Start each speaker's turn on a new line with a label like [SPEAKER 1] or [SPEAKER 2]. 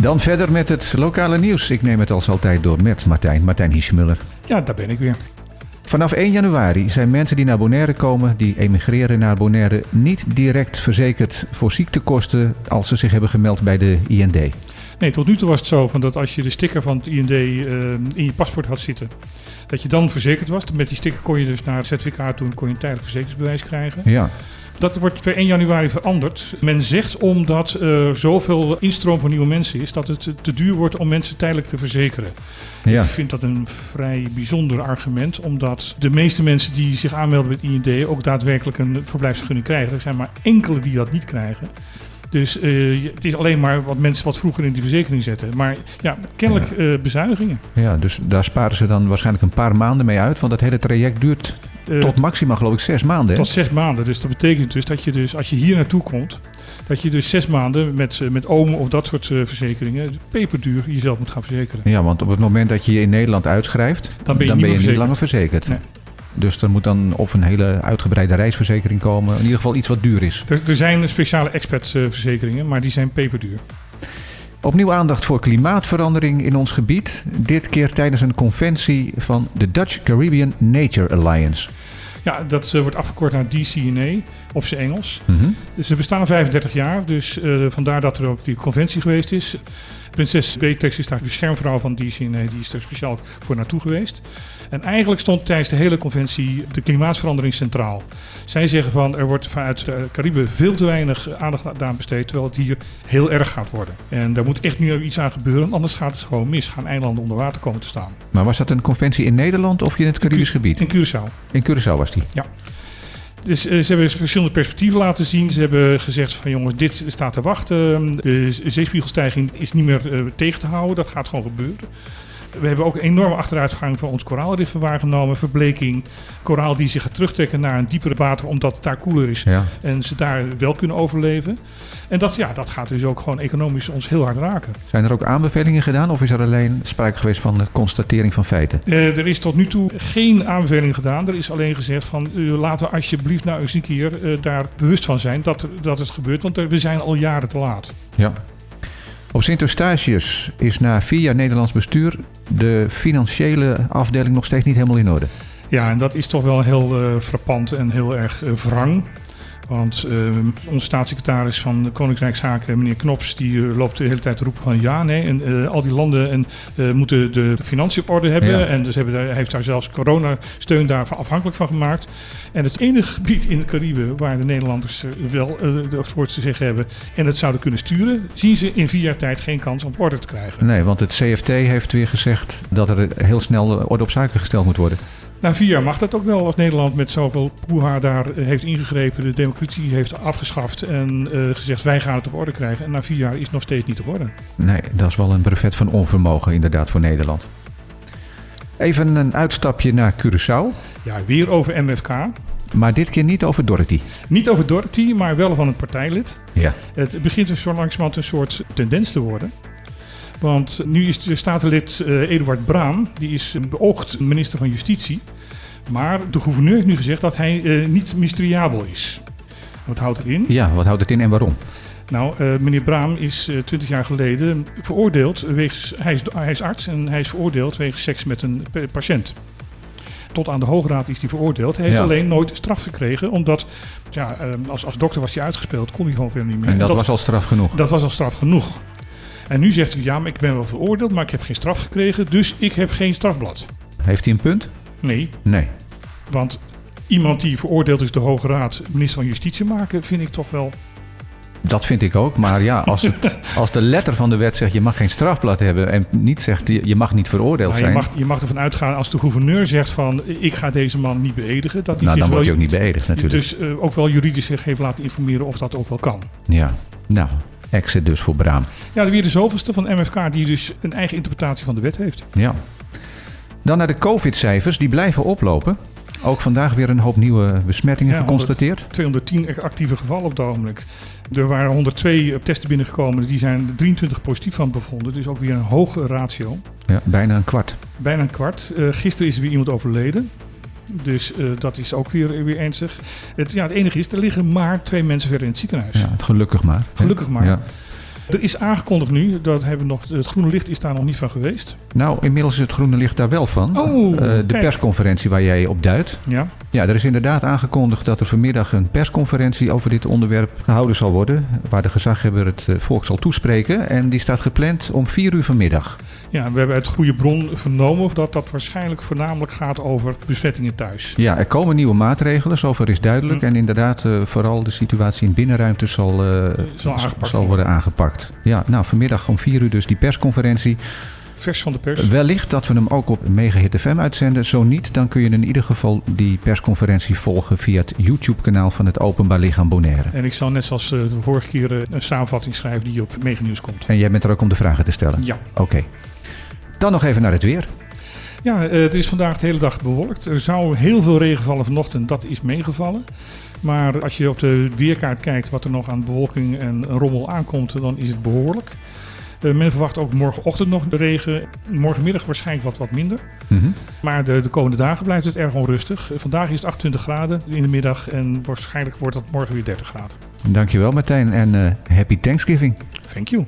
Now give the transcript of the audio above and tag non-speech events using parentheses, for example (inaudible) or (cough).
[SPEAKER 1] Dan verder met het lokale nieuws. Ik neem het als altijd door met Martijn, Martijn Hiesmuller.
[SPEAKER 2] Ja, daar ben ik weer.
[SPEAKER 1] Vanaf 1 januari zijn mensen die naar Bonaire komen, die emigreren naar Bonaire, niet direct verzekerd voor ziektekosten als ze zich hebben gemeld bij de IND.
[SPEAKER 2] Nee, tot nu toe was het zo van dat als je de sticker van het IND eh, in je paspoort had zitten, dat je dan verzekerd was. Met die sticker kon je dus naar het certificaat doen, kon je een tijdelijk verzekeringsbewijs krijgen.
[SPEAKER 1] Ja,
[SPEAKER 2] Dat wordt per 1 januari veranderd. Men zegt omdat er zoveel instroom van nieuwe mensen is, dat het te duur wordt om mensen tijdelijk te verzekeren.
[SPEAKER 1] ja.
[SPEAKER 2] Ik vind dat een vrij bijzonder argument, omdat de meeste mensen die zich aanmelden bij het IND ook daadwerkelijk een verblijfsvergunning krijgen. Er zijn maar enkele die dat niet krijgen. Dus eh, het is alleen maar wat mensen wat vroeger in die verzekering zetten. Maar ja, kennelijk eh, bezuinigingen.
[SPEAKER 1] ja, dus daar sparen ze dan waarschijnlijk een paar maanden mee uit, want dat hele traject duurt
[SPEAKER 2] Eh,
[SPEAKER 1] tot maximaal geloof ik zes maanden. hè?
[SPEAKER 2] tot zes maanden. Dus dat betekent dus dat je dus, als je hier naartoe komt, dat je dus zes maanden met, met omen of dat soort verzekeringen, peperduur, jezelf moet gaan verzekeren.
[SPEAKER 1] Ja, want op het moment dat je je in Nederland uitschrijft,
[SPEAKER 2] Dan ben je niet
[SPEAKER 1] langer verzekerd.
[SPEAKER 2] Nee.
[SPEAKER 1] Dus er moet dan of een hele uitgebreide reisverzekering komen, in ieder geval iets wat duur is.
[SPEAKER 2] Er, er zijn speciale expertverzekeringen, maar die zijn peperduur.
[SPEAKER 1] Opnieuw aandacht voor klimaatverandering in ons gebied. Dit keer tijdens een conventie van de Dutch Caribbean Nature Alliance.
[SPEAKER 2] Ja, dat eh, wordt afgekort naar DCNA op zijn Engels. Dus ze bestaan 35 jaar, dus eh, vandaar dat er ook die conventie geweest is. Prinses Beatrix is daar beschermvrouw van DCNA, die is er speciaal voor naartoe geweest. En eigenlijk stond tijdens de hele conventie de klimaatverandering centraal. Zij zeggen van er wordt vanuit de Cariben veel te weinig aandacht aan besteed, terwijl het hier heel erg gaat worden. En daar moet echt nu iets aan gebeuren, anders gaat het gewoon mis. Gaan eilanden onder water komen te staan.
[SPEAKER 1] Maar was dat een conventie in Nederland of in het Caribisch gebied?
[SPEAKER 2] In Curaçao.
[SPEAKER 1] In Curaçao was die.
[SPEAKER 2] Dus eh, ze hebben verschillende perspectieven laten zien. Ze hebben gezegd van jongens, dit staat te wachten. De zeespiegelstijging is niet meer eh, tegen te houden. Dat gaat gewoon gebeuren. We hebben ook een enorme achteruitgang van ons koraalriffen waargenomen. Verbleking, koraal die zich gaat terugtrekken naar een diepere water omdat het daar koeler is.
[SPEAKER 1] Ja.
[SPEAKER 2] En ze daar wel kunnen overleven. En dat, ja, dat gaat dus ook gewoon economisch ons heel hard raken.
[SPEAKER 1] Zijn er ook aanbevelingen gedaan of is er alleen sprake geweest van de constatering van feiten?
[SPEAKER 2] Eh, er is tot nu toe geen aanbeveling gedaan. Er is alleen gezegd van uh, laten we alsjeblieft nou eens een keer eh, daar bewust van zijn dat, dat het gebeurt. Want we zijn al jaren te laat.
[SPEAKER 1] Ja. Op Sint Eustatius is na vier jaar Nederlands bestuur de financiële afdeling nog steeds niet helemaal in orde.
[SPEAKER 2] Ja, en dat is toch wel heel eh, frappant en heel erg eh, wrang. Want eh, onze staatssecretaris van Koninkrijkszaken, meneer Knops, die eh, loopt de hele tijd te roepen van ja, nee. En eh, al die landen en, moeten de, financiën op orde hebben.
[SPEAKER 1] Ja.
[SPEAKER 2] En dus hebben, hij heeft daar zelfs coronasteun daarvan afhankelijk van gemaakt. En het enige gebied in de Cariben waar de Nederlanders wel het voor te zeggen hebben en het zouden kunnen sturen, zien ze in vier jaar tijd geen kans om op orde te krijgen.
[SPEAKER 1] Nee, want het CFT heeft weer gezegd dat er heel snel orde op zaken gesteld moet worden.
[SPEAKER 2] Na vier jaar mag dat ook wel als Nederland met zoveel poeha daar eh, heeft ingegrepen, de democratie heeft afgeschaft en eh, gezegd wij gaan het op orde krijgen. En na vier jaar is het nog steeds niet op orde.
[SPEAKER 1] Nee, dat is wel een brevet van onvermogen inderdaad voor Nederland. Even een uitstapje naar Curaçao,
[SPEAKER 2] Ja, weer over MFK.
[SPEAKER 1] maar dit keer niet over Dorothy.
[SPEAKER 2] Niet over Dorothy, maar wel van een partijlid.
[SPEAKER 1] Ja.
[SPEAKER 2] Het begint dus zo langzamerhand een soort tendens te worden. Want nu is de statenlid eh, Eduard Braam, die is beoogd minister van Justitie. Maar de gouverneur heeft nu gezegd dat hij eh, niet ministeriabel is. Wat houdt het in?
[SPEAKER 1] Ja, wat houdt het in en waarom?
[SPEAKER 2] Nou, eh, meneer Braam is 20 jaar geleden veroordeeld wegens. Hij is, hij is arts en hij is veroordeeld wegens seks met een pa- patiënt. Tot aan de Hoge Raad is hij veroordeeld. Hij heeft
[SPEAKER 1] Ja.
[SPEAKER 2] alleen nooit straf gekregen, omdat ja, eh, als, als dokter was hij uitgespeeld, kon hij gewoon veel niet meer.
[SPEAKER 1] En dat was al straf genoeg.
[SPEAKER 2] dat was al straf genoeg. En nu zegt hij, ja, maar ik ben wel veroordeeld, maar ik heb geen straf gekregen, dus ik heb geen strafblad.
[SPEAKER 1] Heeft hij een punt?
[SPEAKER 2] Nee,
[SPEAKER 1] Nee.
[SPEAKER 2] want iemand die veroordeeld is de Hoge Raad minister van Justitie maken, vind ik toch wel
[SPEAKER 1] Dat vind ik ook. Maar ja, als, het, (laughs) als de letter van de wet zegt je mag geen strafblad hebben en niet zegt je je mag niet veroordeeld
[SPEAKER 2] Nou, je,
[SPEAKER 1] zijn.
[SPEAKER 2] mag, je mag ervan uitgaan als de gouverneur zegt van ik ga deze man niet beëdigen. Dat hij
[SPEAKER 1] nou, dan
[SPEAKER 2] wel,
[SPEAKER 1] wordt hij ook niet beëdigd natuurlijk.
[SPEAKER 2] Dus eh, ook wel juridisch zich heeft laten informeren of dat ook wel kan.
[SPEAKER 1] Ja, nou, exit dus voor Braam.
[SPEAKER 2] Ja, weer de zoveelste van MFK die dus een eigen interpretatie van de wet heeft.
[SPEAKER 1] Ja. Dan naar de COVID-cijfers, die blijven oplopen. Ook vandaag weer een hoop nieuwe besmettingen
[SPEAKER 2] Ja,
[SPEAKER 1] geconstateerd.
[SPEAKER 2] 210 actieve gevallen op het ogenblik. Er waren 102 testen binnengekomen, die zijn 23 positief van bevonden. Dus ook weer een hoge ratio.
[SPEAKER 1] Ja, bijna een kwart.
[SPEAKER 2] Bijna een kwart. Eh, gisteren is er weer iemand overleden. Dus uh, dat is ook weer, weer ernstig. Het, ja, het enige is, er liggen maar twee mensen verder in het ziekenhuis.
[SPEAKER 1] Ja, gelukkig maar.
[SPEAKER 2] Gelukkig maar. Ja. Er is aangekondigd nu, dat hebben nog, het groene licht is daar nog niet van geweest.
[SPEAKER 1] Nou, inmiddels is het groene licht daar wel van.
[SPEAKER 2] Oh, uh,
[SPEAKER 1] de persconferentie waar jij op duidt.
[SPEAKER 2] Ja.
[SPEAKER 1] Ja, er is inderdaad aangekondigd dat er vanmiddag een persconferentie over dit onderwerp gehouden zal worden. Waar de gezaghebber het eh, volk zal toespreken. En die staat gepland om 4 uur vanmiddag.
[SPEAKER 2] Ja, we hebben uit goede bron vernomen dat dat waarschijnlijk voornamelijk gaat over besmettingen thuis.
[SPEAKER 1] Ja, er komen nieuwe maatregelen, zover is duidelijk. Hm. En inderdaad, uh, vooral de situatie in binnenruimte zal, uh, zal, zal worden aangepakt. Ja, nou vanmiddag om 4 uur dus die persconferentie.
[SPEAKER 2] Vers van de pers.
[SPEAKER 1] Wellicht dat we hem ook op Megahit FM uitzenden. Zo niet, dan kun je in ieder geval die persconferentie volgen via het YouTube-kanaal van het Openbaar Lichaam Bonaire.
[SPEAKER 2] En ik zal net zoals de vorige keer een samenvatting schrijven die op Mega komt.
[SPEAKER 1] En jij bent er ook om de vragen te stellen?
[SPEAKER 2] Ja.
[SPEAKER 1] Oké. Dan nog even naar het weer.
[SPEAKER 2] Ja, het is vandaag de hele dag bewolkt. Er zou heel veel regen vallen vanochtend, dat is meegevallen. Maar als je op de weerkaart kijkt wat er nog aan bewolking en rommel aankomt, dan is het behoorlijk. Uh, men verwacht ook morgenochtend nog de regen. Morgenmiddag waarschijnlijk wat, wat minder.
[SPEAKER 1] Mm -hmm.
[SPEAKER 2] Maar de, de, komende dagen blijft het erg onrustig. Vandaag is het 28 graden in de middag en waarschijnlijk wordt dat morgen weer 30 graden.
[SPEAKER 1] Dankjewel Martijn en uh, happy Thanksgiving.
[SPEAKER 2] Thank you.